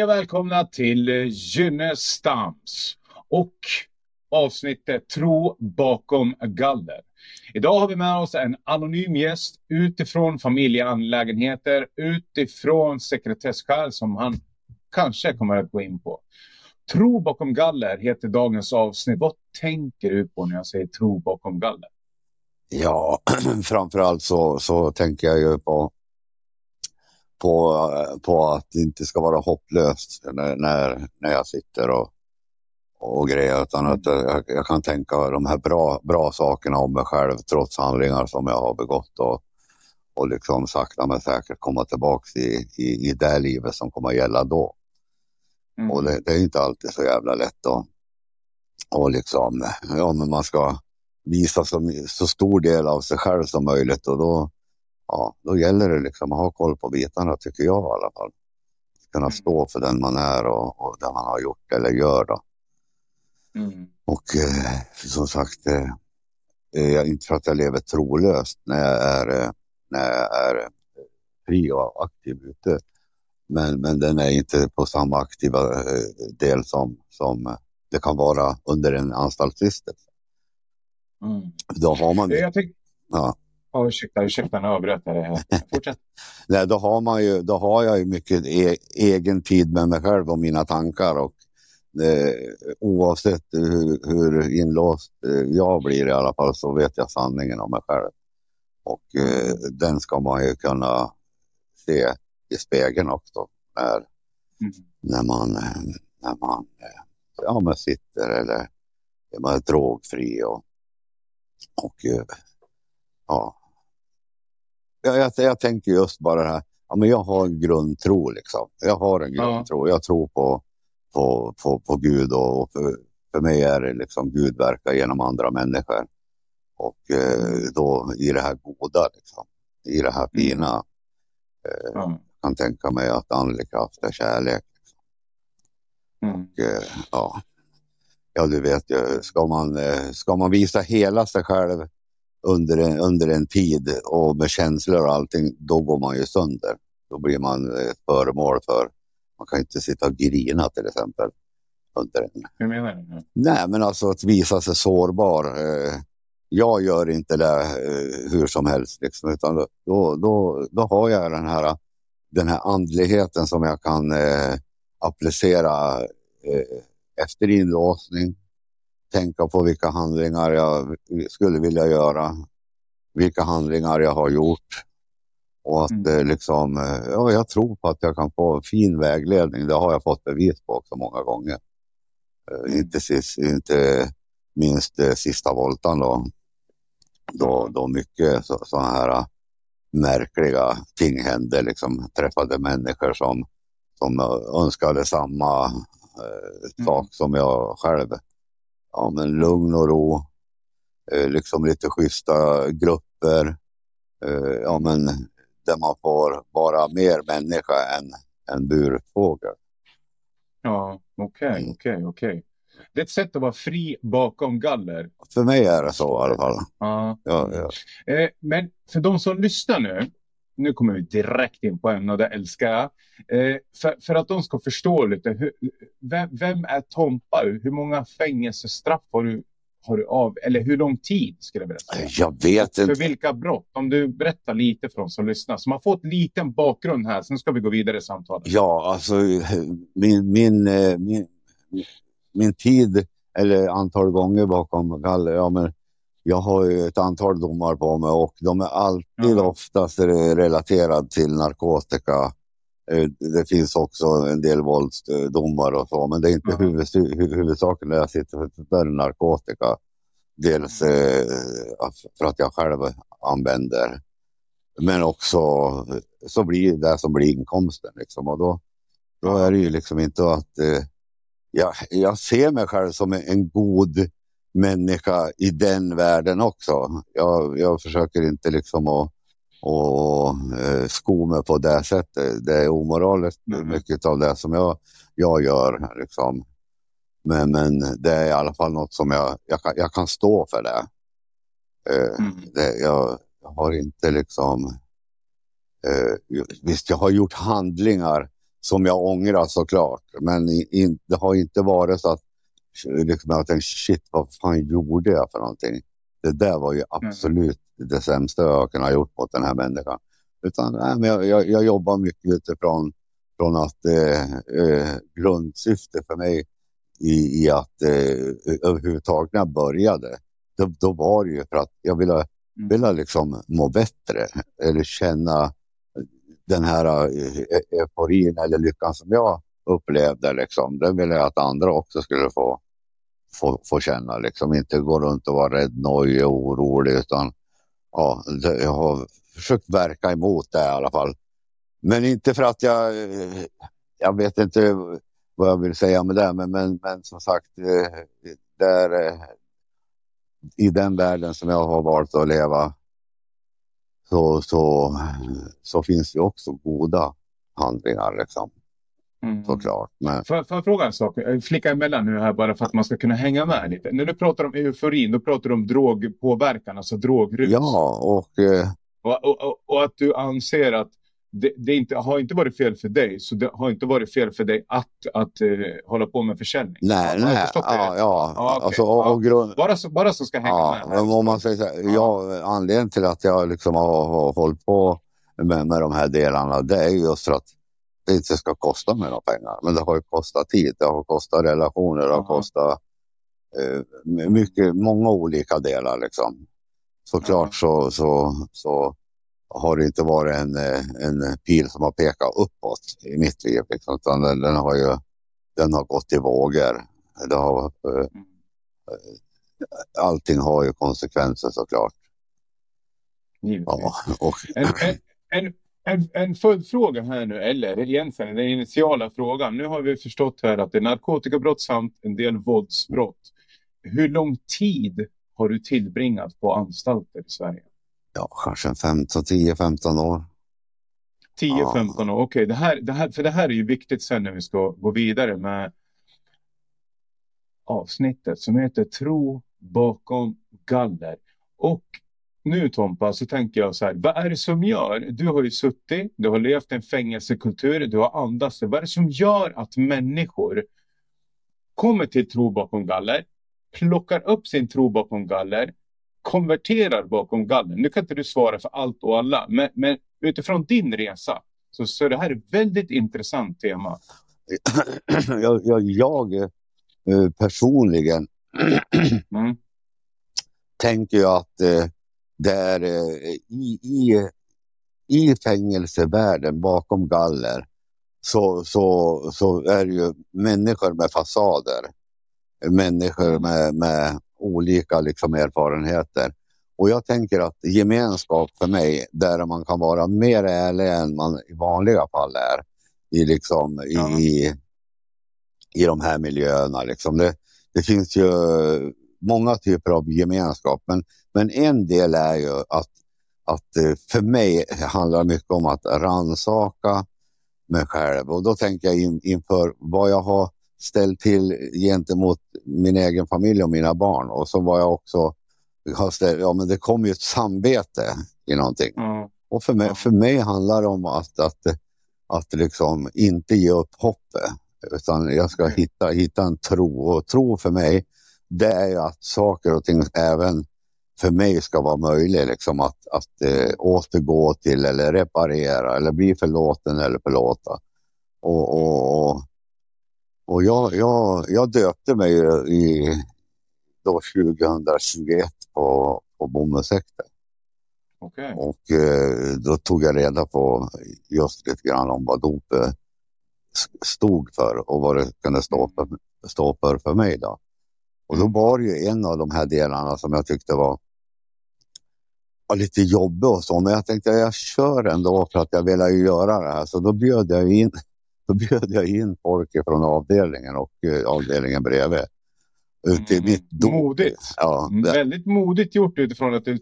Hej och välkomna till eh, Gynnestams och avsnittet Tro bakom galler. Idag har vi med oss en anonym gäst utifrån familjeangelägenheter, utifrån sekretesskäl som han kanske kommer att gå in på. Tro bakom galler heter dagens avsnitt. Vad tänker du på när jag säger tro bakom galler? Ja, framförallt så, så tänker jag ju på på, på att det inte ska vara hopplöst när, när, när jag sitter och, och grejer utan att jag, jag, kan tänka de här bra, bra sakerna om mig själv trots handlingar som jag har begått och, och liksom sakta men säkert komma tillbaks i, i, i det livet som kommer att gälla då. Mm. Och det, det, är inte alltid så jävla lätt då. Och liksom, ja men man ska visa så, så stor del av sig själv som möjligt och då ja, då gäller det liksom att ha koll på bitarna tycker jag i alla fall. Kunna mm. stå för den man är och, och det man har gjort eller gör då. Mm. Och eh, som sagt, eh, jag, inte för att jag lever trolöst när jag är, eh, när jag är fri och aktiv ute. Men, men den är inte på samma aktiva eh, del som, som det kan vara under en anstaltsvistelse. Mm. Då har man... Jag tänk... ja. Oh, ursäkta, ursäkta, nu avbröt jag det Fortsätt. Nej, då, har man ju, då har jag ju mycket e egen tid med mig själv och mina tankar. Och, eh, oavsett hur, hur inlåst eh, jag blir i alla fall så vet jag sanningen om mig själv. Och eh, den ska man ju kunna se i spegeln också. När, mm. när man, när man eh, ja, man sitter eller man är drogfri och, och eh, ja, jag, jag, jag tänker just bara det här. Ja, men jag har en grundtro liksom. Jag har en grundtro. Ja. Jag tror på, på, på, på Gud och, och för, för mig är det liksom Gud verkar genom andra människor. Och eh, då i det här goda, liksom, i det här mm. fina. Eh, ja. kan tänka mig att andlig kraft är kärlek. Liksom. Mm. Och, eh, ja. ja, du vet ju, ska man, eh, ska man visa hela sig själv under en, under en tid och med känslor och allting, då går man ju sönder. Då blir man ett föremål för, man kan inte sitta och grina till exempel. Under en. Hur menar du? Nej, men alltså att visa sig sårbar. Eh, jag gör inte det eh, hur som helst, liksom, utan då, då, då har jag den här, den här andligheten som jag kan eh, applicera eh, efter inlåsning, tänka på vilka handlingar jag skulle vilja göra, vilka handlingar jag har gjort. Och att mm. liksom, eh, ja, jag tror på att jag kan få fin vägledning. Det har jag fått bevis på också många gånger. Uh, inte, sist, inte minst sista voltan då. Då, då mycket sådana här märkliga ting hände. Liksom, träffade människor som, som önskade samma uh, sak mm. som jag själv ja, men lugn och ro, eh, liksom lite schyssta grupper. Eh, ja, men där man får vara mer människa än en burfågel. Ja, okej, okay, mm. okej, okay, okej. Okay. Det är ett sätt att vara fri bakom galler. För mig är det så i alla fall. Ja. ja, ja. Eh, men för de som lyssnar nu, nu kommer vi direkt in på ämnet och det älskar jag. Eh, för, för, att de ska förstå lite, hur, vem, vem, är Tompa? Hur många fängelsestraff har du, har du av? Eller hur lång tid skulle jag vilja säga? Jag vet inte. För vilka brott? Om du berättar lite för oss som lyssnar. Så man får ett liten bakgrund här, sen ska vi gå vidare i samtalet. Ja, alltså min, min, eh, min, min tid eller antal gånger bakom galler, ja men jag har ju ett antal domar på mig och de är alltid mm. oftast relaterade till narkotika. Eh, det finns också en del våldsdomar och så, men det är inte mm. huvud, huvudsaken när jag sitter för det är narkotika. Dels mm. eh, för att jag själv använder, men också så blir det som blir inkomsten. Liksom. Och då, då är det ju liksom inte att eh, jag, jag ser mig själv som en god människa i den världen också. Jag, jag försöker inte liksom att och eh, sko mig på det sättet. Det är omoraliskt mm. mycket av det som jag, jag gör. Liksom. Men, men det är i alla fall något som jag, jag, kan, jag kan stå för det. Eh, mm. det jag, jag, har inte liksom... Eh, visst, jag har gjort handlingar som jag ångrar såklart. Men in, det har inte varit så att liksom, jag tänkte shit vad fan gjorde jag för någonting? Det där var ju absolut mm. det sämsta jag kunnat gjort mot den här människan. Utan nej, men jag, jag, jag jobbar mycket utifrån från att eh, eh, grundsyfte för mig i, i att eh, överhuvudtaget när jag började, då, då var det ju för att jag ville, mm. ville liksom må bättre eller känna den här eh, euforin eller lyckan som jag upplevde. Liksom. Det ville jag att andra också skulle få, få, få känna. Liksom. Inte gå runt och vara rädd, nojig och orolig. Utan, ja, jag har försökt verka emot det i alla fall. Men inte för att jag, jag vet inte vad jag vill säga med det, men, men, men som sagt, där, i den världen som jag har valt att leva så, så, så finns det också goda handlingar. Liksom. Mm. Såklart. Men... Får, får jag fråga en sak? Flicka emellan nu här bara för att man ska kunna hänga med lite. När du pratar om euforin, då pratar du om drogpåverkan, alltså drogrus. Ja, och... Eh... Och, och, och, att du anser att det, det, inte, har inte varit fel för dig, så det har inte varit fel för dig att, att uh, hålla på med försäljning? Nej, nej. Ja, ja. ja okay. alltså, och, och grund... bara, så, bara så ska hänga ja, med. Om man säger så här, ja. anledningen till att jag liksom har, har hållit på med, med de här delarna, det är just för att det inte ska kosta mig några pengar. Men det har ju kostat tid, det har kostat relationer, det har kostat eh, mycket, många olika delar liksom. Såklart så, så, så har det inte varit en, eh, en pil som har pekat uppåt i mitt liv. Liksom, utan den, den, har ju den har gått i vågor. Det har, eh, mm. allting har ju konsekvenser såklart. Ja, och... en, en, en, en följdfråga här nu, eller egentligen den initiala frågan. Nu har vi förstått här att det är narkotikabrott samt en del våldsbrott. Hur lång tid har du tillbringat på anstalter i Sverige? ja, kanske 15, 10, 15 år. 10, ja. 15 år, okej. Okay. Det, här, det här, för det här är ju viktigt sen när vi ska gå vidare med avsnittet som heter Tro bakom galler. Och nu Tompa så tänker jag så här, vad är det som gör, du har ju suttit, du har levt en fängelsekultur, du har andats, vad är det som gör att människor kommer till tro bakom galler, plockar upp sin tro bakom galler, konverterar bakom gallen. Nu kan inte du svara för allt och alla, men, men utifrån din resa så, så är det här ett väldigt intressant tema. jag, jag, jag eh, personligen mm. tänker jag att eh, det är eh, i, i, i fängelsevärlden bakom galler så, så, så är det ju människor med fasader. Människor med, med olika liksom, erfarenheter. Och jag tänker att gemenskap för mig, där man kan vara mer ärlig än man i vanliga fall är i, liksom, ja. i, i de här miljöerna. Liksom. Det, det finns ju många typer av gemenskap, men, men en del är ju att, att eh, för mig handlar mycket om att ransaka mig själv och då tänker jag in, inför vad jag har ställt till gentemot min egen familj och mina barn. Och så var jag också, ja men det kom ju ett samvete i någonting. Mm. Och för mig, för mig handlar det om att, att, att liksom inte ge upp hoppet. Utan jag ska hitta, hitta en tro. Och tro för mig, det är ju att saker och ting även för mig ska vara möjligt liksom att, att äh, återgå till eller reparera eller bli förlåten eller förlåta. Och, och, och och jag, jag, jag döpte mig i då 2021 på, på bomullshäkte. Okay. Och eh, då tog jag reda på just lite grann om vad dopet stod för och vad det kunde stå för, stå för för mig. Då. Och då var det ju en av de här delarna som jag tyckte var, var lite jobbig och så, men jag tänkte att jag kör ändå för att jag ville göra det här. Så då bjöd jag in då bjöd jag in folk från avdelningen och uh, avdelningen bredvid. Ut i mm, mitt dop. Modigt. Ja, mm, det. Väldigt modigt gjort utifrån att du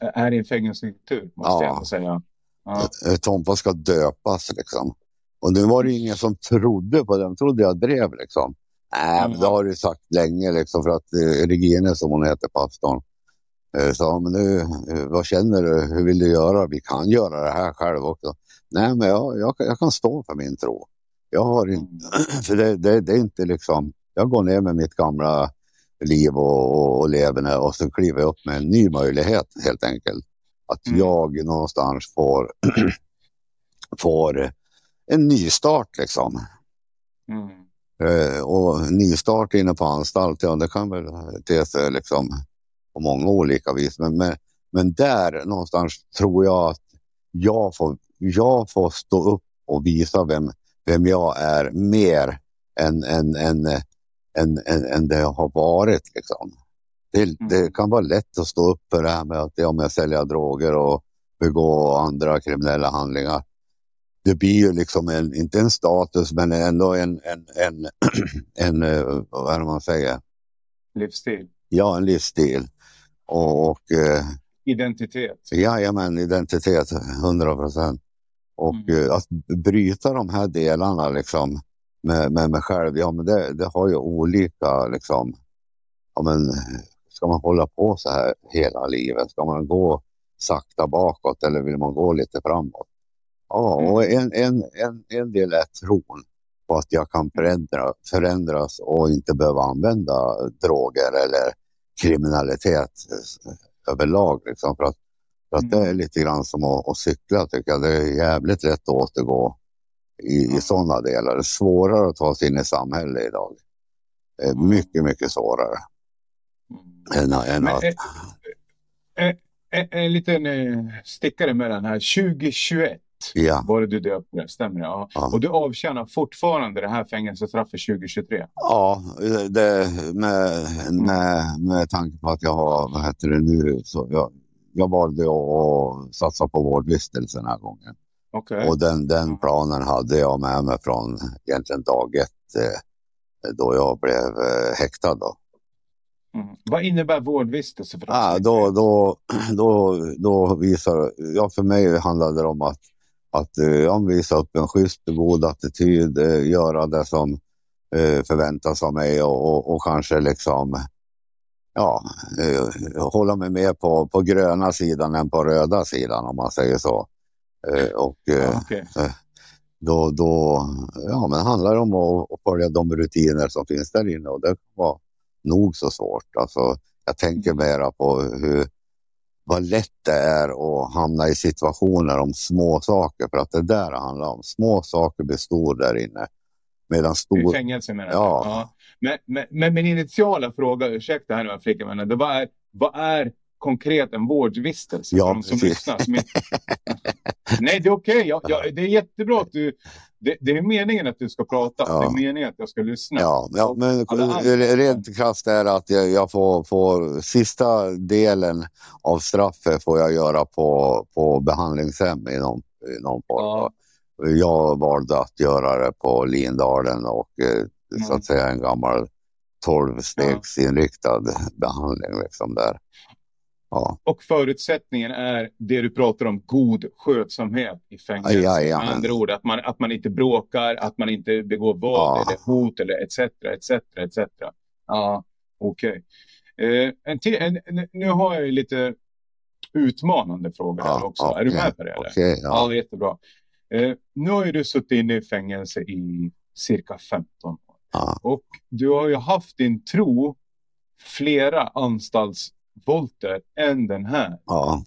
är i en fängelsekultur, måste ja. jag säga. Ja. Eh, Tompa ska döpas liksom. Och nu var det ingen som trodde på det. De trodde jag drev liksom. Nej, mm. det har du sagt länge liksom för att eh, Regine som hon heter, pastorn, sa men nu, vad känner du? Hur vill du göra? Vi kan göra det här själv också. nej men jag, jag, jag kan stå för min tro. Jag har inte, Mm. för det, det, det är inte liksom, jag går ner med mitt gamla liv och, och, och leverne och så kliver jag upp med en ny möjlighet helt enkelt. Att Mm. jag någonstans får, får en nystart liksom. Mm. Eh, och nystart inne på anstalt, ja det kan väl te sig liksom på många olika vis. Men, men, men där någonstans tror jag att jag får, jag får stå upp och visa vem, vem jag är mer än, än, än, än, än, än det jag har varit. Liksom. Det, det kan vara lätt att stå upp för det här med att ja, men sälja droger och begå andra kriminella handlingar. Det blir ju liksom en, inte en status men ändå en, en, en, en, eh, vad är det man säger? Livsstil. Ja, en livsstil. Och, och eh, Identitet. jajamän, identitet, 100 procent. Och Mm. eh, att bryta de här delarna liksom med, med mig själv, ja men det, det har ju olika liksom, ja men ska man hålla på så här hela livet? Ska man gå sakta bakåt eller vill man gå lite framåt? Ja, Mm. och en, en, en, en del är tron på att jag kan förändra, förändras och inte behöva använda droger eller kriminalitet eh, överlag. Liksom, för att, för att det är lite grann som att, att cykla tycker jag. Det är jävligt lätt att återgå i, i sådana delar. Det är svårare att ta sig in i samhället idag. Det är mycket, mycket svårare Mm. än, än att... En, en, en liten eh, stickare mellan här. 2021 Ja, var det du döpte, stämmer det? Ja. Ja. Och du avtjänar fortfarande det här fängelsestraffet 2023? ja det, med, med, med tanke på att jag har, vad heter det nu, så jag, jag valde att satsa på vårdvistelse den här gången. Okej. Och den, den planen hade jag med mig från egentligen dag ett eh, då jag blev eh, häktad. Då. Mm. Vad innebär vårdvistelse för Ah, då, då, då, då visar, ja för mig handlade det om att, att eh, visa upp en schysst och god attityd, eh, göra det som eh, förväntas av mig och, och, och kanske liksom ja, eh, hålla mig mer på, på gröna sidan än på röda sidan om man säger så. Eh, och eh, Ja, okej. då, då ja, men det handlar om att, att följa de rutiner som finns där inne och det var nog så svårt. Alltså, jag tänker mera på hur, vad lätt det är att hamna i situationer om små saker för att det där det handlar om. Små saker blir stor där inne. Medan I stor... fängelse menar du? Ja. Men, men, men min initiala fråga, ursäkta här nu men det vad är, vad är konkret en vårdvistelse? Ja, som precis. lyssnar, som inte... Nej, det är okej. Ja, det är jättebra att du... Det, det är meningen att du ska prata. Ja. Det är meningen att jag ska lyssna. Ja, ja men rent krasst är att jag, jag får, får sista delen av straffet får jag göra på, på behandlingshem i någon, i någon form. Ja. Jag valde att göra det på Lindalen och eh, så Mm. att säga en gammal tolvstegsinriktad behandling liksom där. Ja, Och förutsättningen är det du pratar om, god skötsamhet i fängelse. Jajamän. Med andra ord, att man, att man inte bråkar, att man inte begår våld Ja. eller hot eller etc. etc, etc. Ja, okej. Eh, en till- en, en, nu har jag lite utmanande frågor här ja, också. Är du med på det? Eller? Okej, ja. Ja, jättebra. Eh, nu har ju du suttit inne i fängelse i cirka 15 år. ja. Och du har ju haft din tro flera anstaltsvolter än den här. ja.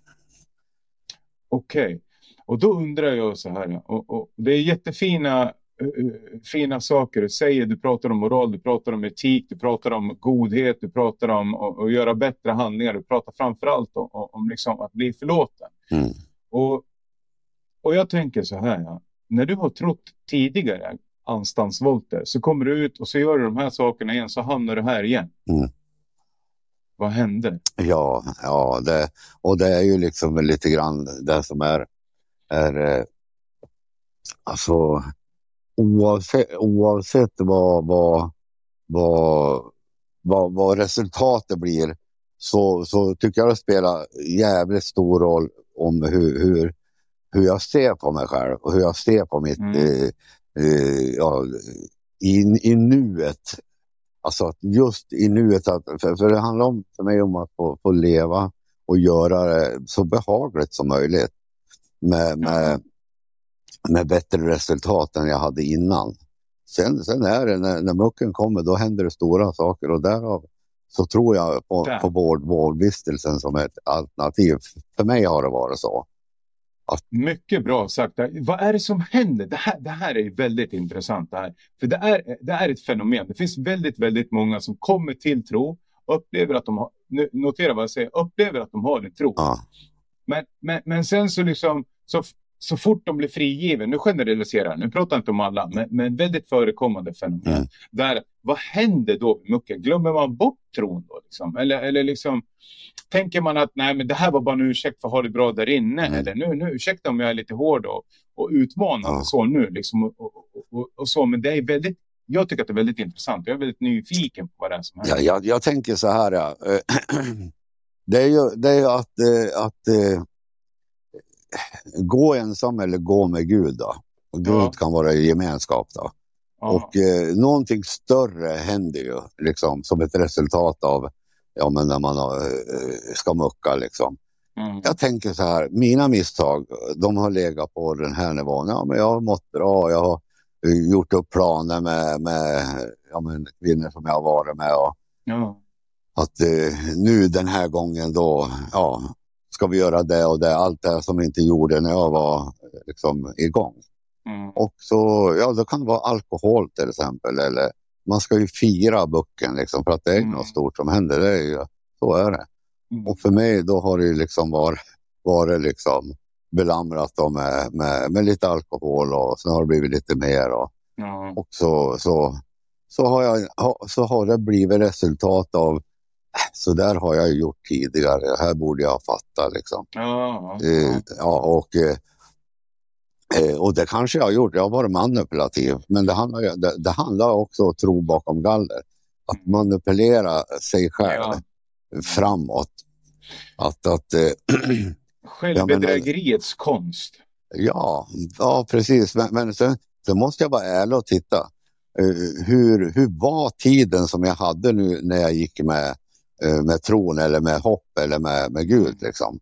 Okej. Och då undrar jag så här. Och, och det är jättefina eh, fina saker du säger. Du pratar om moral, du pratar om etik, du pratar om godhet, du pratar om att, göra bättre handlingar. Du pratar framförallt om, om, om liksom att bli förlåten. Mm. Och, och jag tänker så här. Ja. När du har trott tidigare anstaltsvolter så kommer du ut och så gör du de här sakerna igen så hamnar du här igen. Mm. Vad hände? Ja, ja det, och det är ju liksom lite grann det som är, är eh, alltså oavsett, oavsett vad, vad, vad, vad, vad resultatet blir så, så tycker jag det spelar jävligt stor roll om hur, hur, hur jag ser på mig själv och hur jag ser på mitt, Mm. eh, eh, ja, i, i nuet. Alltså att just i nuet, att, för, för det handlar om, för mig om att få, få leva och göra det så behagligt som möjligt. Med, med, med bättre resultat än jag hade innan. Sen, sen är det när, när mucken kommer, då händer det stora saker och därav så tror jag på, på vård, vårdvistelsen som ett alternativ. För mig har det varit så. Att... Mycket bra sagt. Vad är det som händer? Det här, det här är väldigt intressant. Det här. För det är, det är ett fenomen. Det finns väldigt, väldigt många som kommer till tro, upplever att de har, notera vad jag säger, upplever att de har en tro. Ja. Men, men, men sen så liksom, så så fort de blir frigiven, nu generaliserar jag, nu pratar jag inte om alla, men, men väldigt förekommande fenomen. Mm. Där, vad händer då med mucken? Glömmer man bort tron då? Liksom? Eller, eller liksom, tänker man att nej, men det här var bara en ursäkt för att ha det bra där inne? Mm. Eller nu, nu, ursäkta om jag är lite hård och, och utmanande ja. så nu. Liksom, och, och, och, och, så, men det är väldigt jag tycker att det är väldigt intressant. Jag är väldigt nyfiken på vad det är som händer. Ja, jag, jag tänker så här. Ja. Det är ju det är att, eh, att eh, gå ensam eller gå med Gud. Då. Och Gud ja. kan vara i gemenskap. Då. Ja. Och eh, någonting större händer ju liksom, som ett resultat av ja, men när man har, eh, ska mucka. Liksom. Mm. Jag tänker så här, mina misstag, de har legat på den här nivån. Ja, men jag har mått bra, jag har gjort upp planer med, med ja, men kvinnor som jag har varit med. Och, ja. Att eh, nu den här gången då, ja, ska vi göra det och det, allt det som vi inte gjorde när jag var liksom, igång. Mm. Och så, ja, då kan det vara alkohol till exempel, eller man ska ju fira bucken liksom, för att det är mm. något stort som händer. Det är ju, så är det. Mm. Och för mig då har det liksom varit, varit liksom belamrat med, med, med, lite alkohol och sen har det blivit lite mer. Och, och så, så, så, har jag, så har det blivit resultat av så där har jag gjort tidigare. Här borde jag fatta liksom. Ja, ja. Eh, ja och, eh, eh, och det kanske jag har gjort. Jag har varit manipulativ. Men det handlar, det, det handlar också om tro bakom galler. Att mm. manipulera sig själv ja. framåt. Att, att, Självbedrägeriets konst. Ja, ja precis. Men, men sen, sen måste jag vara ärlig och titta. hur, hur var tiden som jag hade nu när jag gick med Eh, med tron eller med hopp eller med, med Gud. Liksom.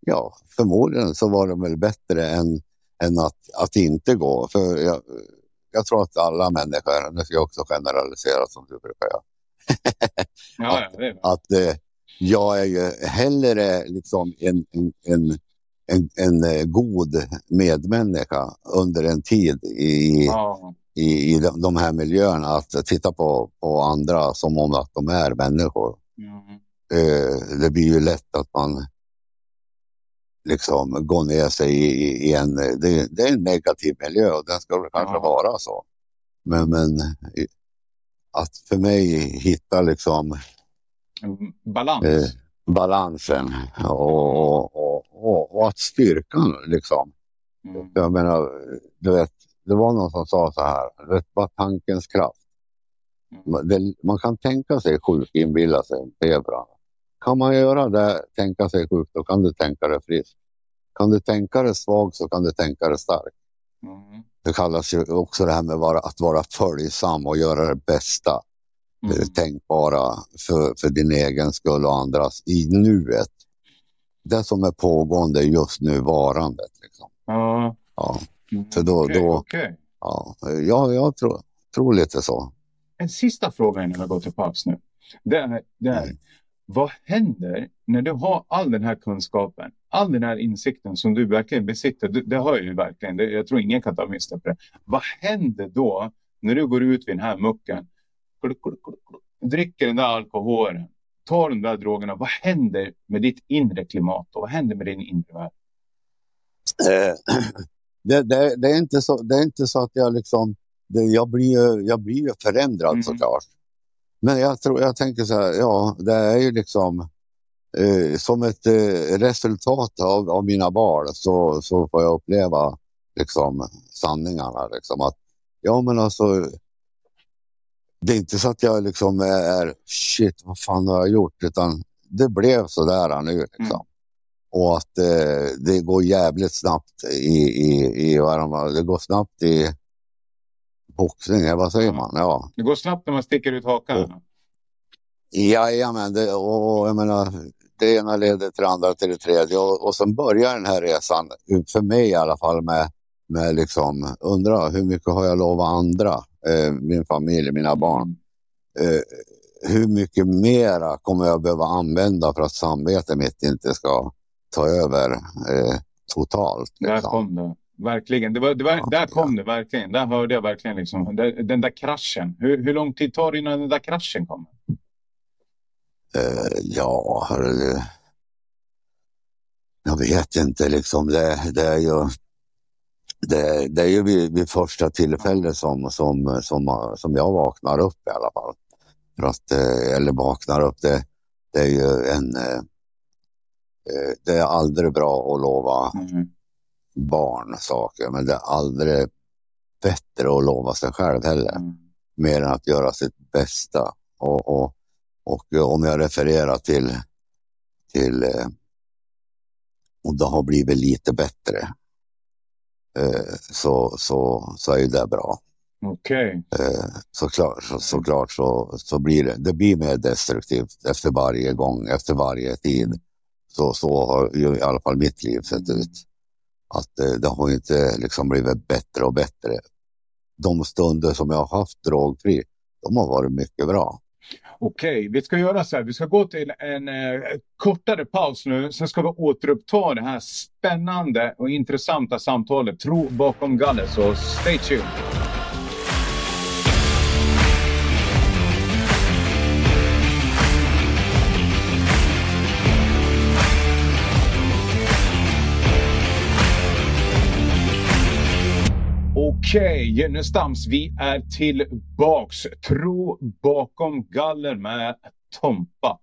Ja, förmodligen så var de väl bättre än, än att, att inte gå. För jag, jag tror att alla människor, nu ska jag också generalisera som du brukar göra. ja, att, att eh, jag är ju hellre liksom en, en, en, en, en eh, god medmänniska under en tid i, ja. i, i de, de här miljöerna. Att titta på, på andra som om att de är människor. Mm. det blir ju lätt att man liksom går ner sig i, i en, det, det, är en negativ miljö och den ska väl kanske ja. vara så. Men, men att för mig hitta liksom balans. Eh, balansen och, och, och, och, att styrkan liksom. Mm. Jag menar, du vet, det var någon som sa så här, vet, bara tankens kraft. Det, man kan tänka sig sjuk, inbilla sig febra. Kan man göra det, tänka sig sjuk, då kan du tänka dig frisk. Kan du tänka dig svag så kan du tänka dig stark. Mm. Det kallas ju också det här med vara, att vara följsam och göra det bästa mm. tänkbara för, för din egen skull och andras i nuet. Det som är pågående just nu, varandet. Liksom. Mm. Ja. Så då, okay, då okay. Ja, jag, jag tror, tror lite så en sista fråga innan vi går till paus nu. Det är, det är mm. vad händer när du har all den här kunskapen, all den här insikten som du verkligen besitter? Det, det har jag ju verkligen. Det, jag tror ingen kan ta miste på det. Vad händer då när du går ut vid den här mucken, dricker den där alkoholen, tar de där drogerna? Vad händer med ditt inre klimat och vad händer med din inre värld? Eh, det, det, det, är inte så, det är inte så att jag liksom det, jag, blir, jag blir ju förändrad mm. såklart. Men jag, tror, jag tänker så här, ja, det är ju liksom eh, som ett eh, resultat av, av mina val så, så får jag uppleva liksom sanningarna. Liksom, att, ja, men alltså, det är inte så att jag liksom är shit, vad fan har jag gjort? Utan det blev så där nu. Liksom. Mm. Och att eh, det går jävligt snabbt i, i, i det går snabbt i boxning, vad säger man? Ja. Det går snabbt när man sticker ut hakan. Och, jajamän, det, och jag menar, det ena leder till det andra till det tredje och, och sen börjar den här resan, för mig i alla fall, med, med liksom, undra hur mycket har jag lovat andra, eh, min familj, mina barn. Eh, hur mycket mera kommer jag behöva använda för att samvetet mitt inte ska ta över eh, totalt. Liksom. Där kom det. Verkligen. Det var, det var, ja, där kom ja. det verkligen. Där hörde jag verkligen liksom, den, den där kraschen. Hur, hur lång tid tar det innan den där kraschen kommer? Uh, ja, hörru, jag vet inte liksom. Det, det är ju, det, det är ju vid, vid första tillfället som, som, som, som jag vaknar upp i alla fall. För att, eh, eller vaknar upp, det, det är ju en... Eh, det är aldrig bra att lova mm. Barn saker, men det är aldrig bättre att lova sig själv heller. Mm. Mer än att göra sitt bästa. Och, och, och om jag refererar till, till och det har blivit lite bättre. Eh, så, så, så är ju det bra. Okej. Okay. Eh, såklart, så, såklart så, så blir det, det blir mer destruktivt efter varje gång, efter varje tid. Så, så har ju i alla fall mitt liv sett ut. Att eh, det har inte liksom blivit bättre och bättre. De stunder som jag har haft drogfri, de har varit mycket bra. Okej, vi ska göra så här. Vi ska gå till en eh, kortare paus nu. Sen ska vi återuppta det här spännande och intressanta samtalet. Tro bakom galler. Så stay tuned. Okej, okay, Stams, vi är tillbaks. Tro bakom galler med Tompa.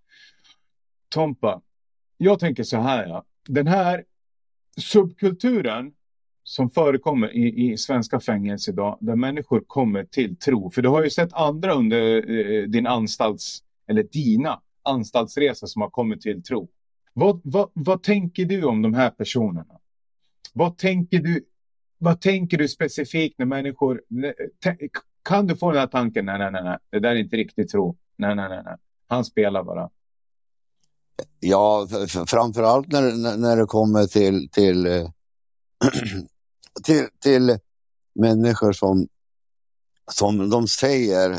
Tompa, jag tänker så här. Ja. Den här subkulturen som förekommer i, i svenska fängelser idag, där människor kommer till tro. För du har ju sett andra under eh, din anstalts, eller dina anstaltsresor som har kommit till tro. Vad, vad, vad tänker du om de här personerna? Vad tänker du vad tänker du specifikt när människor... Kan du få den här tanken? Nej, nej, nej, nej. det där är inte riktigt tro. Nej, nej, nej, nej. Han spelar bara. Ja, framförallt när, när det kommer till, till, till, till människor som, som de säger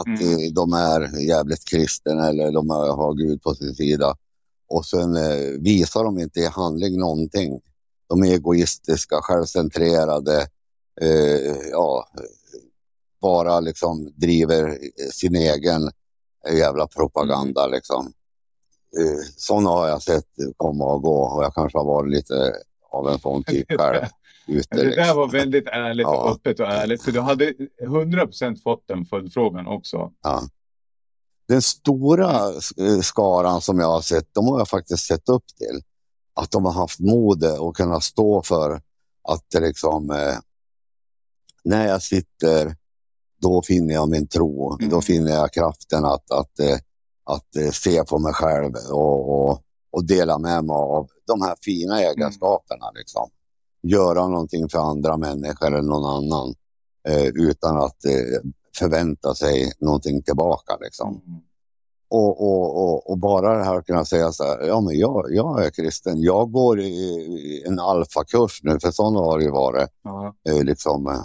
att mm. de är jävligt kristna eller de har Gud på sin sida. Och sen eh, visar de inte i handling någonting de egoistiska, självcentrerade, eh, ja, bara liksom driver sin egen jävla propaganda mm. liksom. Eh, sådana har jag sett komma och gå och jag kanske har varit lite av en sån typ själv. Ute, det där liksom. var väldigt ärligt och öppet och ärligt. Så du hade 100% fått den följdfrågan också. Ja. Den stora skaran som jag har sett, de har jag faktiskt sett upp till att de har haft mode och kunna stå för att liksom eh, när jag sitter då finner jag min tro. Mm. Då finner jag kraften att, att, eh, att, eh, se på mig själv och, och, och, dela med mig av de här fina mm. egenskaperna. Mm. Liksom. Göra någonting för andra människor eller någon annan eh, utan att eh, förvänta sig någonting tillbaka. Liksom. Mm. Och, och, och, och, bara det här att kunna säga så här, ja men jag, jag är kristen, jag går i, en alfakurs nu, för sådana har det ju varit, mm. liksom eh,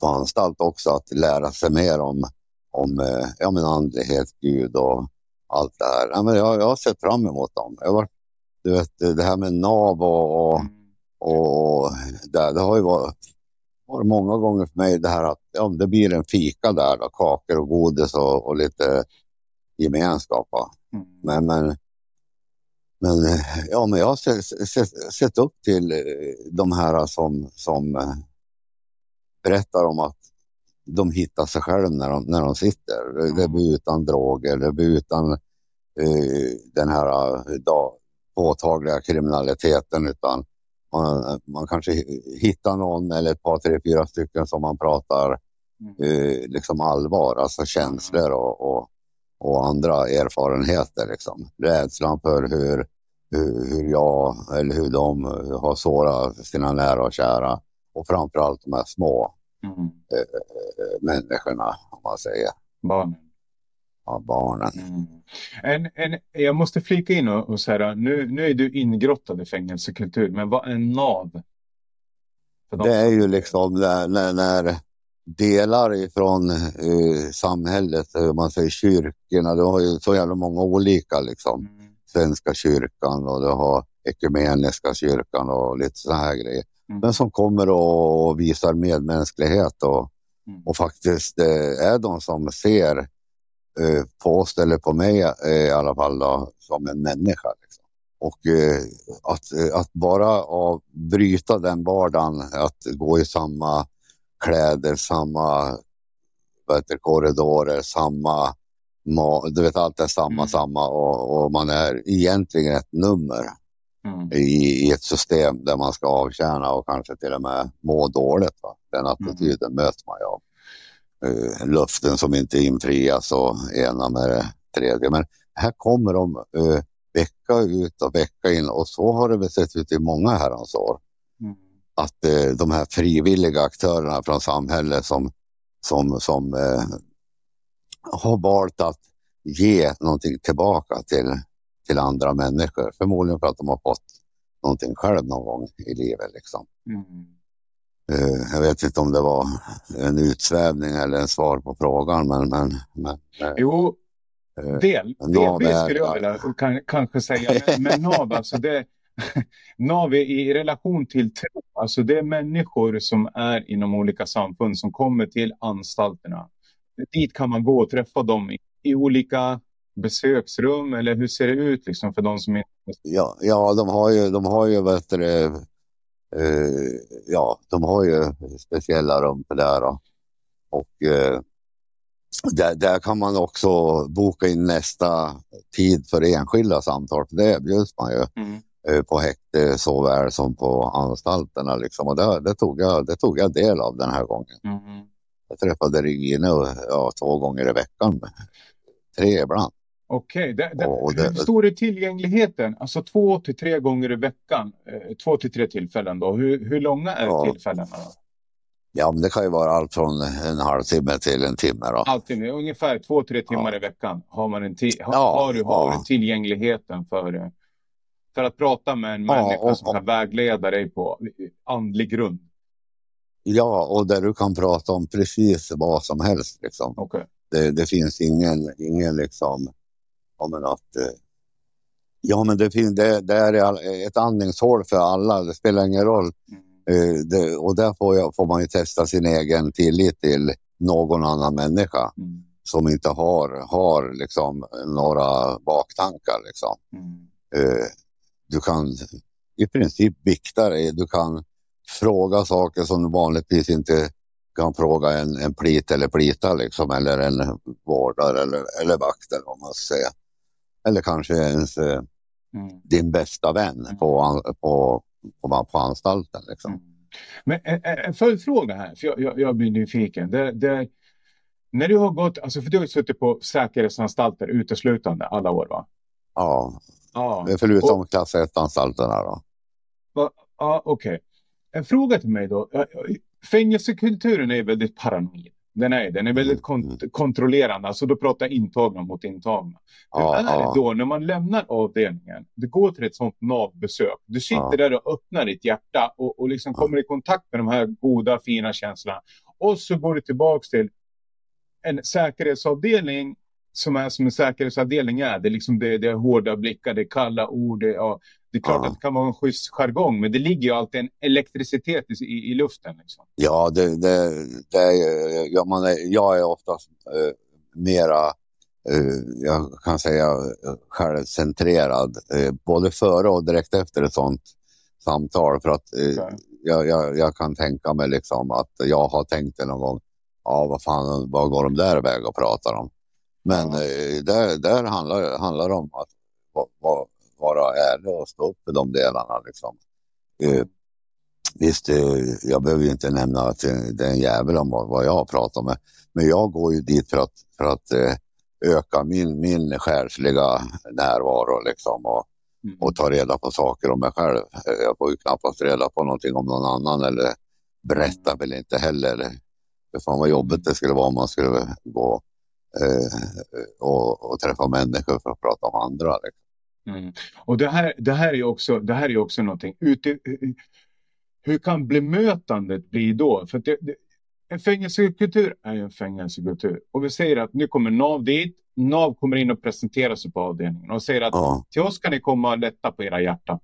på anstalt också, att lära sig mer om, om eh, ja, men andlighet, Gud och allt det här. Ja, men jag, jag har sett fram emot dem. Jag var, du vet, det här med nav och, och, mm. och det, det har ju varit, varit många gånger för mig det här att ja, det blir en fika där, då, kakor och godis och, och lite gemenskap. Mm. Men, men, men, ja, men jag har sett, sett, sett, upp till eh, de här som, som eh, berättar om att de hittar sig själva när de, när de sitter. Mm. Det blir utan droger, det blir utan uh, den här uh, påtagliga kriminaliteten utan man, man, kanske hittar någon eller ett par, tre, fyra stycken som man pratar mm. uh, liksom allvar, alltså känslor och, och och andra erfarenheter. Liksom. Rädslan för hur, hur, hur jag eller hur de har sårat sina nära och kära och framförallt de här små mm. äh, människorna, om man säger. Barnen. Ja, barnen. Mm. En, en, jag måste flika in och, och säga, nu, nu är du ingrottad i fängelsekultur, men vad är NAV? det är ju liksom när, när, när delar ifrån uh, samhället, uh, man säger kyrkorna, du har ju så jävla många olika liksom. Mm. Svenska kyrkan och du har ekumeniska kyrkan och lite sådana här grejer. Mm. Men som kommer och visar medmänsklighet och, mm. och faktiskt eh, är de som ser eh, på oss eller på mig eh, i alla fall då, som en människa. Liksom. Och eh, att, eh, att bara av, bryta den vardagen, att gå i samma kläder, samma heter, korridorer, samma du vet allt är samma, mm. samma och, och, man är egentligen ett nummer mm. i, i, ett system där man ska avtjäna och kanske till och med må dåligt. Va? Den attityden mm. möts man ju av. Uh, luften som inte infrias och ena med det tredje. Men här kommer de uh, vecka ut och vecka in och så har det väl sett ut i många herrans år. Att uh, de här frivilliga aktörerna från samhället som, som, som har valt att ge någonting tillbaka till, till andra människor. Förmodligen för att de har fått någonting själv någon gång i livet. Liksom. Mm. Uh, jag vet inte om det var en utsvävning eller en svar på frågan. Men, men, men jo, uh, del, delvis skulle jag vilja kan, kanske säga. Men, men NAV, alltså det, NAV i relation till tro, alltså det är människor som är inom olika samfund som kommer till anstalterna. Dit kan man gå och träffa dem i, i olika besöksrum eller hur ser det ut liksom för de som inte... Ja, ja de har ju, de har ju vet du, eh, ja, de har ju speciella rum för det då. Och eh, där, där kan man också boka in nästa tid för enskilda samtal, för det erbjuds man ju mm. Eh, på häkte såväl som på anstalterna liksom. Och det, det, tog jag, det tog jag del av den här gången. Mm. Jag träffade Regine ja, två gånger i veckan. Tre ibland. Okej, okay. hur stor är tillgängligheten? Alltså två till tre gånger i veckan, eh, två till tre tillfällen då. Hur, hur långa är ja. tillfällena? Då? Ja, men det kan ju vara allt från en halvtimme till en timme. Då. Halvtimme, ungefär två, tre timmar ja. i veckan har, man en ha, ja, har du har ja. tillgängligheten för, för att prata med en människa och, som kan vägleda dig på andlig grund. Ja, och där du kan prata om precis vad som helst. Liksom. Okay. Det, det, finns ingen, ingen liksom, ja men att eh, Ja, men det, finns, det, det är ett andningshål för alla. Det spelar ingen roll. Mm. Eh, det, och där får, jag, får man ju testa sin egen tillit till någon annan människa mm. som inte har, har liksom några baktankar. Liksom. Mm. Eh, du kan i princip bikta dig. Du kan fråga saker som du vanligtvis inte kan fråga en, en plit eller plita liksom, eller en vårdare eller, eller vakt eller vad man ska säga. Eller kanske ens eh, mm. din bästa vän mm. på, på, på, på anstalten. Liksom. Mm. Men en, en följdfråga här, för jag, jag, jag blir nyfiken. Det, det, när du har gått, alltså för du har suttit på säkerhetsanstalter uteslutande alla år va? Ja, ja. förutom och, klass 1-anstalterna då. Ja, okej. Okay. En fråga till mig då. Fängelsekulturen är väldigt paranoid. Den är, den är väldigt kont mm. kontrollerande, alltså då pratar intagna mot intagna. Hur är det då när man lämnar avdelningen, du går till ett sånt NAV-besök, du sitter ja. där och öppnar ditt hjärta och, och liksom kommer i kontakt med de här goda, fina känslorna. Och så går du tillbaks till en säkerhetsavdelning som är som en säkerhetsavdelning är. Det är, liksom det, det är hårda blickar, det är kalla ord, det, ja, det är klart ja. att det kan vara en schysst jargong, men det ligger ju alltid en elektricitet i, i luften. Liksom. Ja, det, det, det är, ja, man är, jag är oftast eh, mera, eh, jag kan säga självcentrerad, eh, både före och direkt efter ett sånt samtal. För att eh, okay. jag, jag, jag, kan tänka mig liksom att jag har tänkt det någon gång, ja vad fan, vad går de där iväg och pratar om? Men eh, där, där handlar, handlar det om att vara ärlig och stå upp för de delarna. Liksom. Eh, visst, eh, jag behöver ju inte nämna att det är en jävel om vad, vad jag har pratat med. Men jag går ju dit för att, för att eh, öka min, min själsliga närvaro liksom, och, mm. och ta reda på saker om mig själv. Eh, jag får ju knappast reda på någonting om någon annan eller berätta mm. väl inte heller. För fan vad jobbigt det skulle vara om man skulle gå eh, och, och, träffa människor för att prata om andra. Liksom. Mm. Och det här, det här är också, det här är också någonting. Ute, hur kan bemötandet bli då? För det, det, en fängelsekultur är ju en fängelsekultur. Och vi säger att nu kommer NAV dit. NAV kommer in och presenterar sig på avdelningen och säger att ja. till oss kan ni komma och lätta på era hjärtan.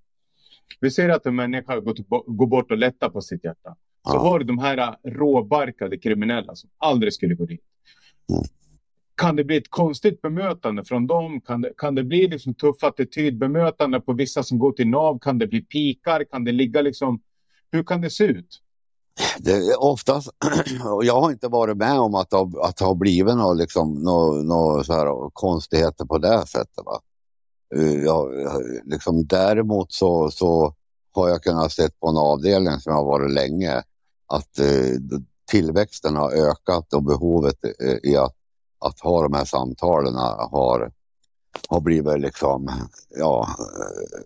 Vi säger att en människa går, bort och lättar på sitt hjärta. Så ja. har du de här råbarkade kriminella som aldrig skulle gå dit. Kan det bli ett konstigt bemötande från dem? Kan det, kan det bli liksom tuff attitydbemötande på vissa som går till NAV? Kan det bli pikar? Kan det ligga liksom... Hur kan det se ut? Det är oftast, jag har inte varit med om att det har, att det har blivit några liksom, nå, nå så här konstigheter på det sättet. Va? Eh, jag, liksom, däremot så, så har jag kunnat se på en avdelning som har varit länge att eh, tillväxten har ökat och behovet eh, i att, att ha de här samtalen har, har blivit liksom, ja, eh,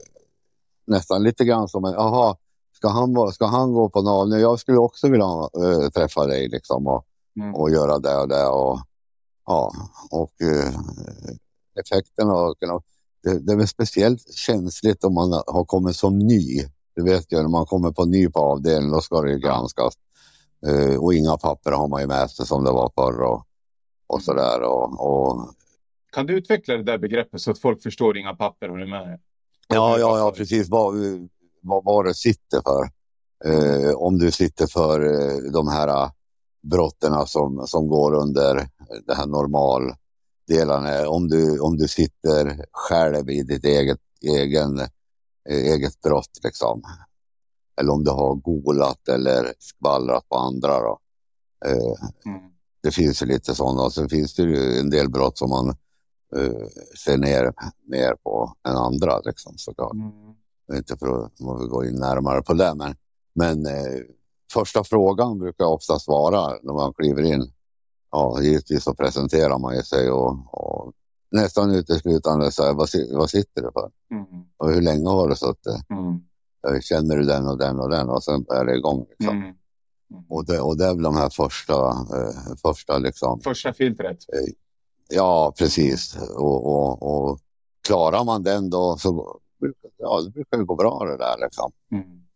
nästan lite grann som en, jaha, ska han, ska han gå på NAV nu? Jag skulle också vilja äh, träffa dig liksom och, mm. och göra det och det och ja, och äh, effekten av det, det är väl speciellt känsligt om man har kommit som ny. Du vet ju när man kommer på ny på avdelningen, då ska det ju granskas. Uh, och inga papper har man ju med sig som det var förr och, och sådär. Och, och... Kan du utveckla det där begreppet så att folk förstår inga papper har du med? Ja, ja, ja, precis. Vad, vad, vad det sitter för. Uh, om du sitter för uh, de här brotten som, som går under det här normal delarna. Om du, om du sitter själv i ditt eget, egen, eget brott liksom. Eller om du har golat eller skvallrat på andra. Då. Eh, mm. Det finns ju lite sådana och sen finns det ju en del brott som man eh, ser ner mer på än andra liksom såklart. Mm. Inte för att gå in närmare på det men, men eh, första frågan brukar oftast vara när man kliver in ja, givetvis så presenterar man ju sig och, och nästan uteslutande så här, vad, vad sitter du för? Mm. Och hur länge har du suttit? Mm. Känner du den och den och den? Och sen är det igång. Liksom. Mm. Och, det, och det är väl de här första, eh, första liksom. Första filtret. Eh, ja, precis. Och, och, och, klarar man den då så ja, det brukar det gå bra det där liksom. Mm.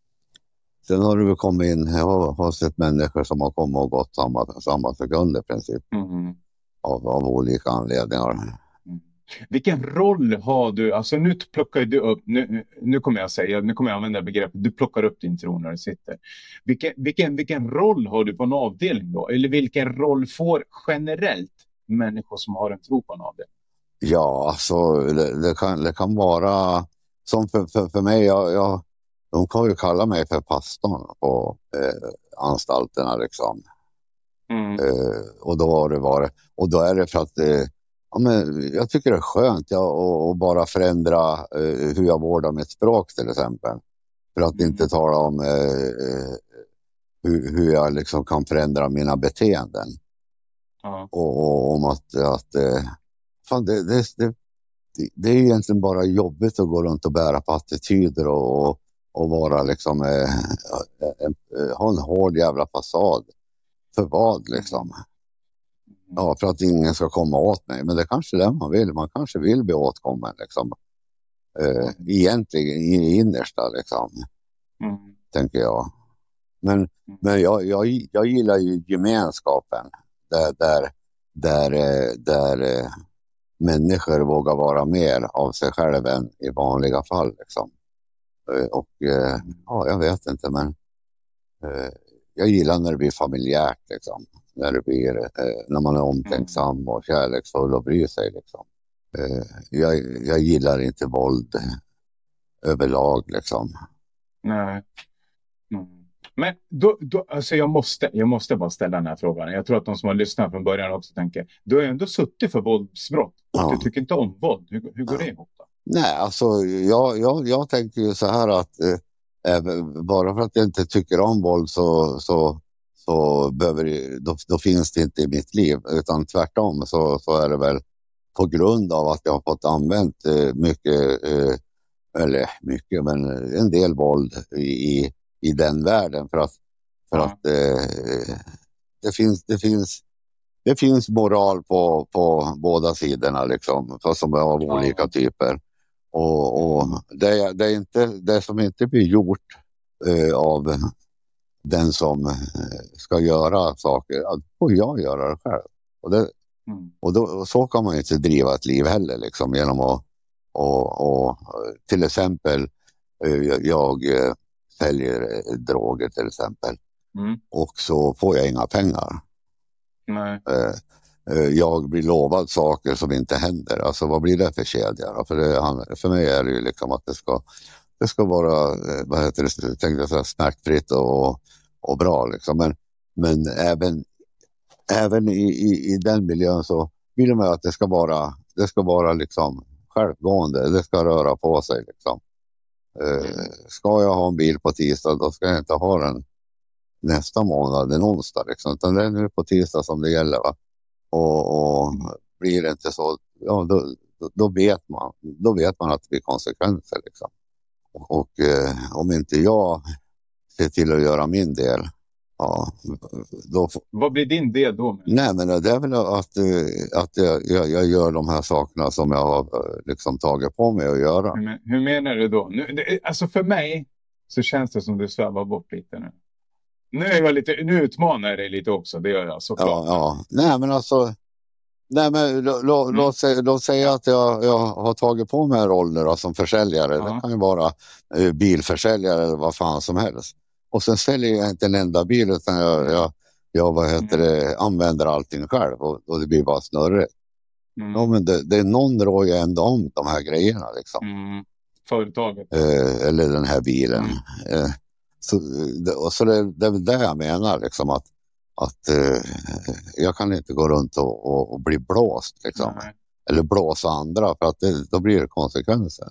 Sen har du kommit in, jag har, har sett människor som har kommit och gått samma, samma sekund i princip. Mm. Av, av olika anledningar. Vilken roll har du, alltså nu plockar du upp, nu, nu kommer jag säga, nu kommer jag använda begreppet, du plockar upp din tro när du sitter. Vilken, vilken, vilken roll har du på en avdelning då? Eller vilken roll får generellt människor som har en tro på en avdelning? Ja, alltså det, det kan, det kan vara som för, för, för mig, jag, jag de kan ju kalla mig för pastorn på eh, anstalterna liksom. Mm. Eh, och då har det varit, och då är det för att eh, ja, men jag tycker det är skönt ja, att bara förändra eh, hur jag vårdar mitt språk till exempel. För att mm. inte tala om eh, eh, hur, hur, jag liksom kan förändra mina beteenden. Mm. Och, och, om att, att eh, fan det, det, det, det är egentligen bara jobbigt att gå runt och bära på attityder och, och vara liksom, eh, eh, ha en hård jävla fasad. För vad liksom? Ja, för att ingen ska komma åt mig. Men det är kanske är det man vill. Man kanske vill bli åtkommen liksom. Eh, egentligen i innersta liksom. Mm. Tänker jag. Men, mm. men jag, jag, jag gillar ju gemenskapen. Där, där, där, eh, där eh, människor vågar vara mer av sig själva än i vanliga fall. Liksom. Eh, och eh, ja, jag vet inte men jag gillar när det blir familjärt liksom. När, det blir, när man är omtänksam och kärleksfull och bryr sig liksom. Jag, jag gillar inte våld överlag liksom. Nej. Mm. Men då, då, alltså jag, måste, jag måste bara ställa den här frågan. Jag tror att de som har lyssnat från början också tänker. Du har ju ändå suttit för våldsbrott. Ja. Du tycker inte om våld. Hur, hur går ja. det ihop? Då? Nej, alltså jag, jag, jag tänker ju så här att eh, bara för att jag inte tycker om våld så, så, så behöver, då, då, finns det inte i mitt liv. Utan tvärtom så, så är det väl på grund av att jag har fått använt eh, mycket, eh, eller mycket, men en del våld i, i den världen. För att, för att eh, det, finns, det, finns, det finns moral på, på båda sidorna, liksom, som är av olika typer. Och, och det, det, är inte, det som inte blir gjort eh, av den som eh, ska göra saker, då får jag göra det själv. Och, det, mm. och, då, och så kan man inte driva ett liv heller liksom genom att och, och till exempel eh, jag säljer droger till exempel mm. och så får jag inga pengar. Nej. Jag blir lovad saker som inte händer. Alltså vad blir det för kedja? För, det, för mig är det ju liksom att det ska det ska vara eh, vad heter det, tänkte jag säga, smärtfritt och, och bra. Liksom. Men, men även, även i, i, i den miljön så vill man att det ska vara, det ska vara liksom självgående. Det ska röra på sig. Liksom. Eh, ska jag ha en bil på tisdag, då ska jag inte ha den nästa månad, en onsdag. Liksom. Utan det är nu på tisdag som det gäller. Va? Och, och blir det inte så, ja, då, då, vet man, då vet man att det blir konsekvenser. Liksom. Och eh, om inte jag ser till att göra min del, ja, då... Vad blir din del då? Nej, men det är väl att, eh, att jag, jag, gör de här sakerna som jag har eh, liksom tagit på mig att göra. Hur, hur menar du då? Nu, alltså för mig så känns det som du svävar bort lite nu. Nu, är jag lite, nu utmanar jag dig lite också, det gör jag såklart. Ja, ja. Nej, men alltså Nej, men låt, mm. låt, säga, låt säga att jag, jag har tagit på mig en roll nu då, som försäljare. Ja. Det kan ju vara eh, bilförsäljare eller vad fan som helst. Och sen säljer jag inte en enda bil utan jag, jag, jag vad heter mm. det, använder allting själv och, och det blir bara snurrigt. Mm. Ja, men det, det, någon rår ju ändå om de här grejerna. Liksom. Mm. Företaget. Eh, eller den här bilen. Mm. Eh, så, och så det, det är det jag menar, liksom, att att eh, jag kan inte gå runt och, och, och bli blåst liksom. Eller blåsa andra för att det, då blir det konsekvenser.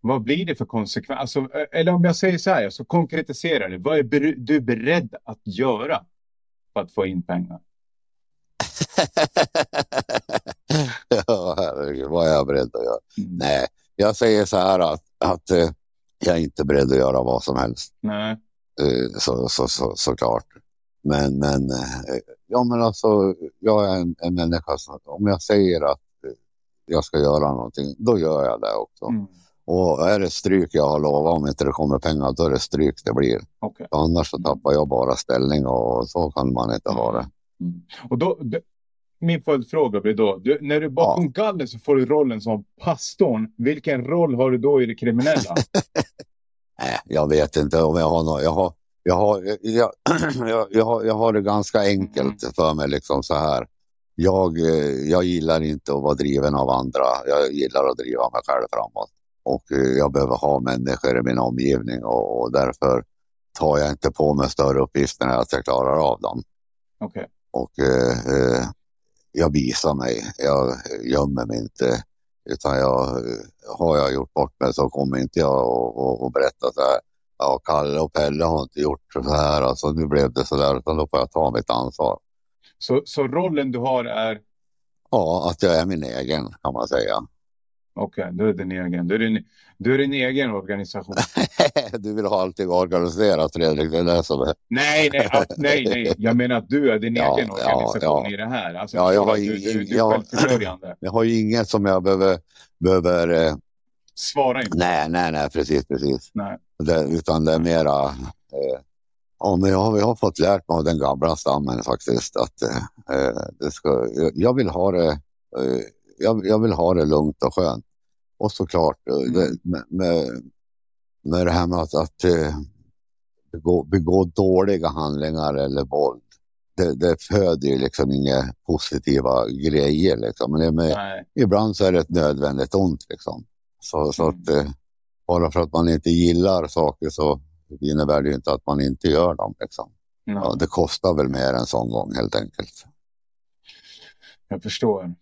Vad blir det för konsekvenser? Alltså, eller om jag säger så här, så konkretiserar det. Vad är du beredd att göra för att få in pengar? ja, herregud, vad är jag beredd att göra? Mm. Nej, jag säger så här att, att eh, jag är inte beredd att göra vad som helst. Nej. Eh, så, så, så, såklart. Men, men, eh, ja, men alltså, jag är en, en människa som, om jag säger att jag ska göra någonting, då gör jag det också. Mm. Och är det stryk jag har lovat, om inte det kommer pengar, då är det stryk det blir. Okay. Annars så tappar jag bara ställning och så kan man inte ha det. Mm. Och då, min följdfråga blir då, du, när du är bakom ja. galler så får du rollen som pastorn. Vilken roll har du då i det kriminella? Nej, jag vet inte om jag har något. Jag har, jag har, jag, jag, jag, har, jag har det ganska enkelt för mig liksom så här. Jag, eh, jag gillar inte att vara driven av andra. Jag gillar att driva mig själv framåt. Och eh, jag behöver ha människor i min omgivning och, och därför tar jag inte på mig större uppgifter än att jag klarar av dem. Okay. Och eh, eh, jag visar mig. Jag gömmer mig inte. Utan jag, har jag gjort bort mig så kommer inte jag att berätta så här ja, Kalle och Pelle har inte gjort så här, alltså nu blev det så där, utan då får jag ta mitt ansvar. Så, så rollen du har är? Ja, att jag är min egen kan man säga. Okej, okay, du är din egen. Du är din, du är din egen organisation. du vill ha allting organiserat Fredrik, det är det som är. nej, nej, nej, nej, jag menar att du är din ja, egen organisation ja, ja. i det här. Alltså, ja, jag har, du, du, du jag, jag har ju inget som jag behöver, behöver eh, svara inte. Nej, nej, nej, precis, precis. Nej. Det, utan det är mera... Eh, ja, men jag, jag har fått lärt mig av den gamla stammen faktiskt att eh, det ska, jag vill ha det eh, jag, jag, vill ha det lugnt och skönt. Och såklart eh, mm. det, med, med, med det här med att, att eh, begå, begå dåliga handlingar eller våld. Det, det föder ju liksom inga positiva grejer. Liksom. Men det med, ibland så är det ett nödvändigt ont. Liksom. Så, så att, mm. eh, bara för att man inte gillar saker så innebär det inte att man inte gör dem. Liksom. Ja, det kostar väl mer en sån gång helt enkelt. Jag förstår.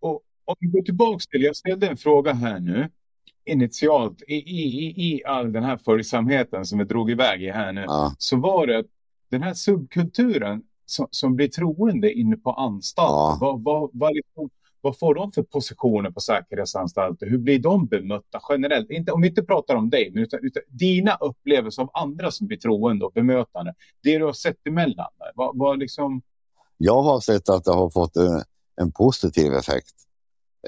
Och om vi går tillbaka till, jag ställde en fråga här nu initialt i, i, i all den här följsamheten som vi drog iväg i här nu. Ja. Så var det den här subkulturen som, som blir troende inne på anstalt. Ja. Vad, vad, vad, liksom, vad får de för positioner på säkerhetsanstalter? Hur blir de bemötta generellt? Inte, om vi inte pratar om dig, men utan, utan dina upplevelser av andra som blir troende och bemötande. Det du har sett emellan. Vad, vad liksom... Jag har sett att det har fått en, en positiv effekt.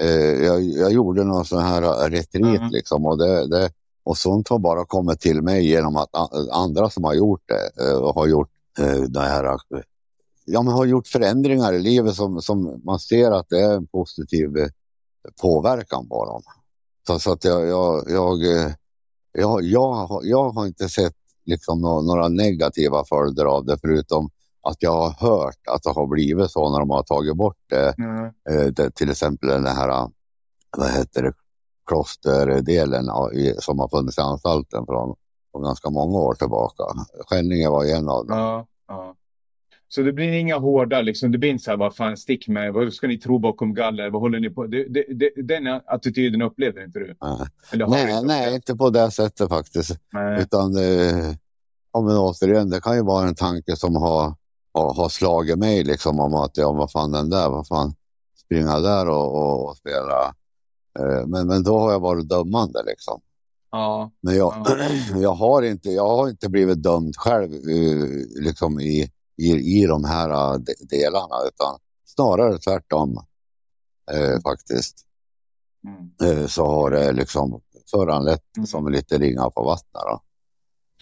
Eh, jag, jag, gjorde någon sån här retreat mm. liksom och det, det, Och sånt har bara kommit till mig genom att andra som har gjort det uh, har gjort uh, det här ja, men har gjort förändringar i livet som, som man ser att det är en positiv påverkan på dem. Så, så att jag, jag, jag, jag, jag, jag har inte sett liksom några negativa följder av det förutom att jag har hört att det har blivit så när de har tagit bort det. Mm. det till exempel den här, vad heter det, klosterdelen som har funnits i anstalten från, från ganska många år tillbaka. Skänninge var en av dem. Ja, ja. Så det blir inga hårda, liksom, det blir inte så här, vad fan stick med, vad ska ni tro bakom galler, vad håller ni på? Det, det, det, den attityden upplever inte du? Nej, nej, nej, inte på det sättet faktiskt. Nej. Utan, eh, ja men återigen, det kan ju vara en tanke som har, har, har slagit mig liksom om att, ja vad fan den där, vad fan, springa där och, och, och spela. Eh, men, men då har jag varit dömande liksom. Ja. Men jag, ja. jag, har inte, jag har inte blivit dömd själv eh, liksom i i, i de här äh, delarna utan snarare tvärtom eh, faktiskt. Mm. Eh, så har det liksom föranlett mm. som lite ringar på vattnet. Då.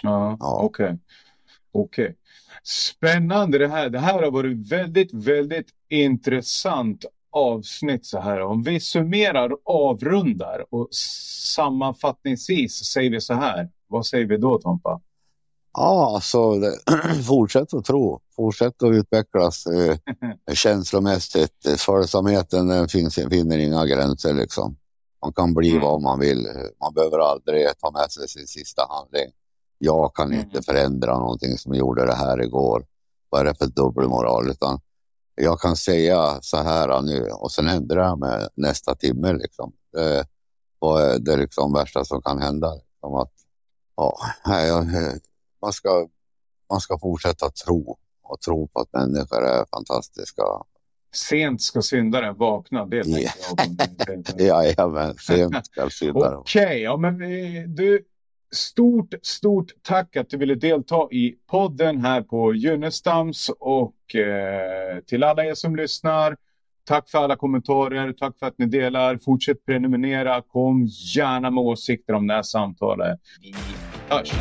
Ja, ja. okej. Okay. okay. Spännande det här. Det här har varit väldigt, väldigt intressant avsnitt så här. Om vi summerar, avrundar och sammanfattningsvis säger vi så här. Vad säger vi då Tompa? Ja, alltså fortsätt att tro, fortsätt att utvecklas eh, känslomässigt. Följsamheten finns, finner inga gränser liksom. Man kan bli mm. vad man vill. Man behöver aldrig ta med sig sin sista handling. Jag kan mm. inte förändra någonting som gjorde det här igår. Vad är det för dubbelmoral? Utan jag kan säga så här nu och sen ändrar jag mig nästa timme. Liksom. Det, vad är det liksom värsta som kan hända? Liksom att, ja, jag, man ska, man ska fortsätta tro och tro på att människor är fantastiska. Sent ska syndaren vakna, det yeah. jag. Jajamän, sent ska syndaren Okej, okay, ja men eh, du, stort, stort tack att du ville delta i podden här på Junnestams och eh, till alla er som lyssnar. Tack för alla kommentarer, tack för att ni delar. Fortsätt prenumerera, kom gärna med åsikter om det här samtalet. Vi hörs!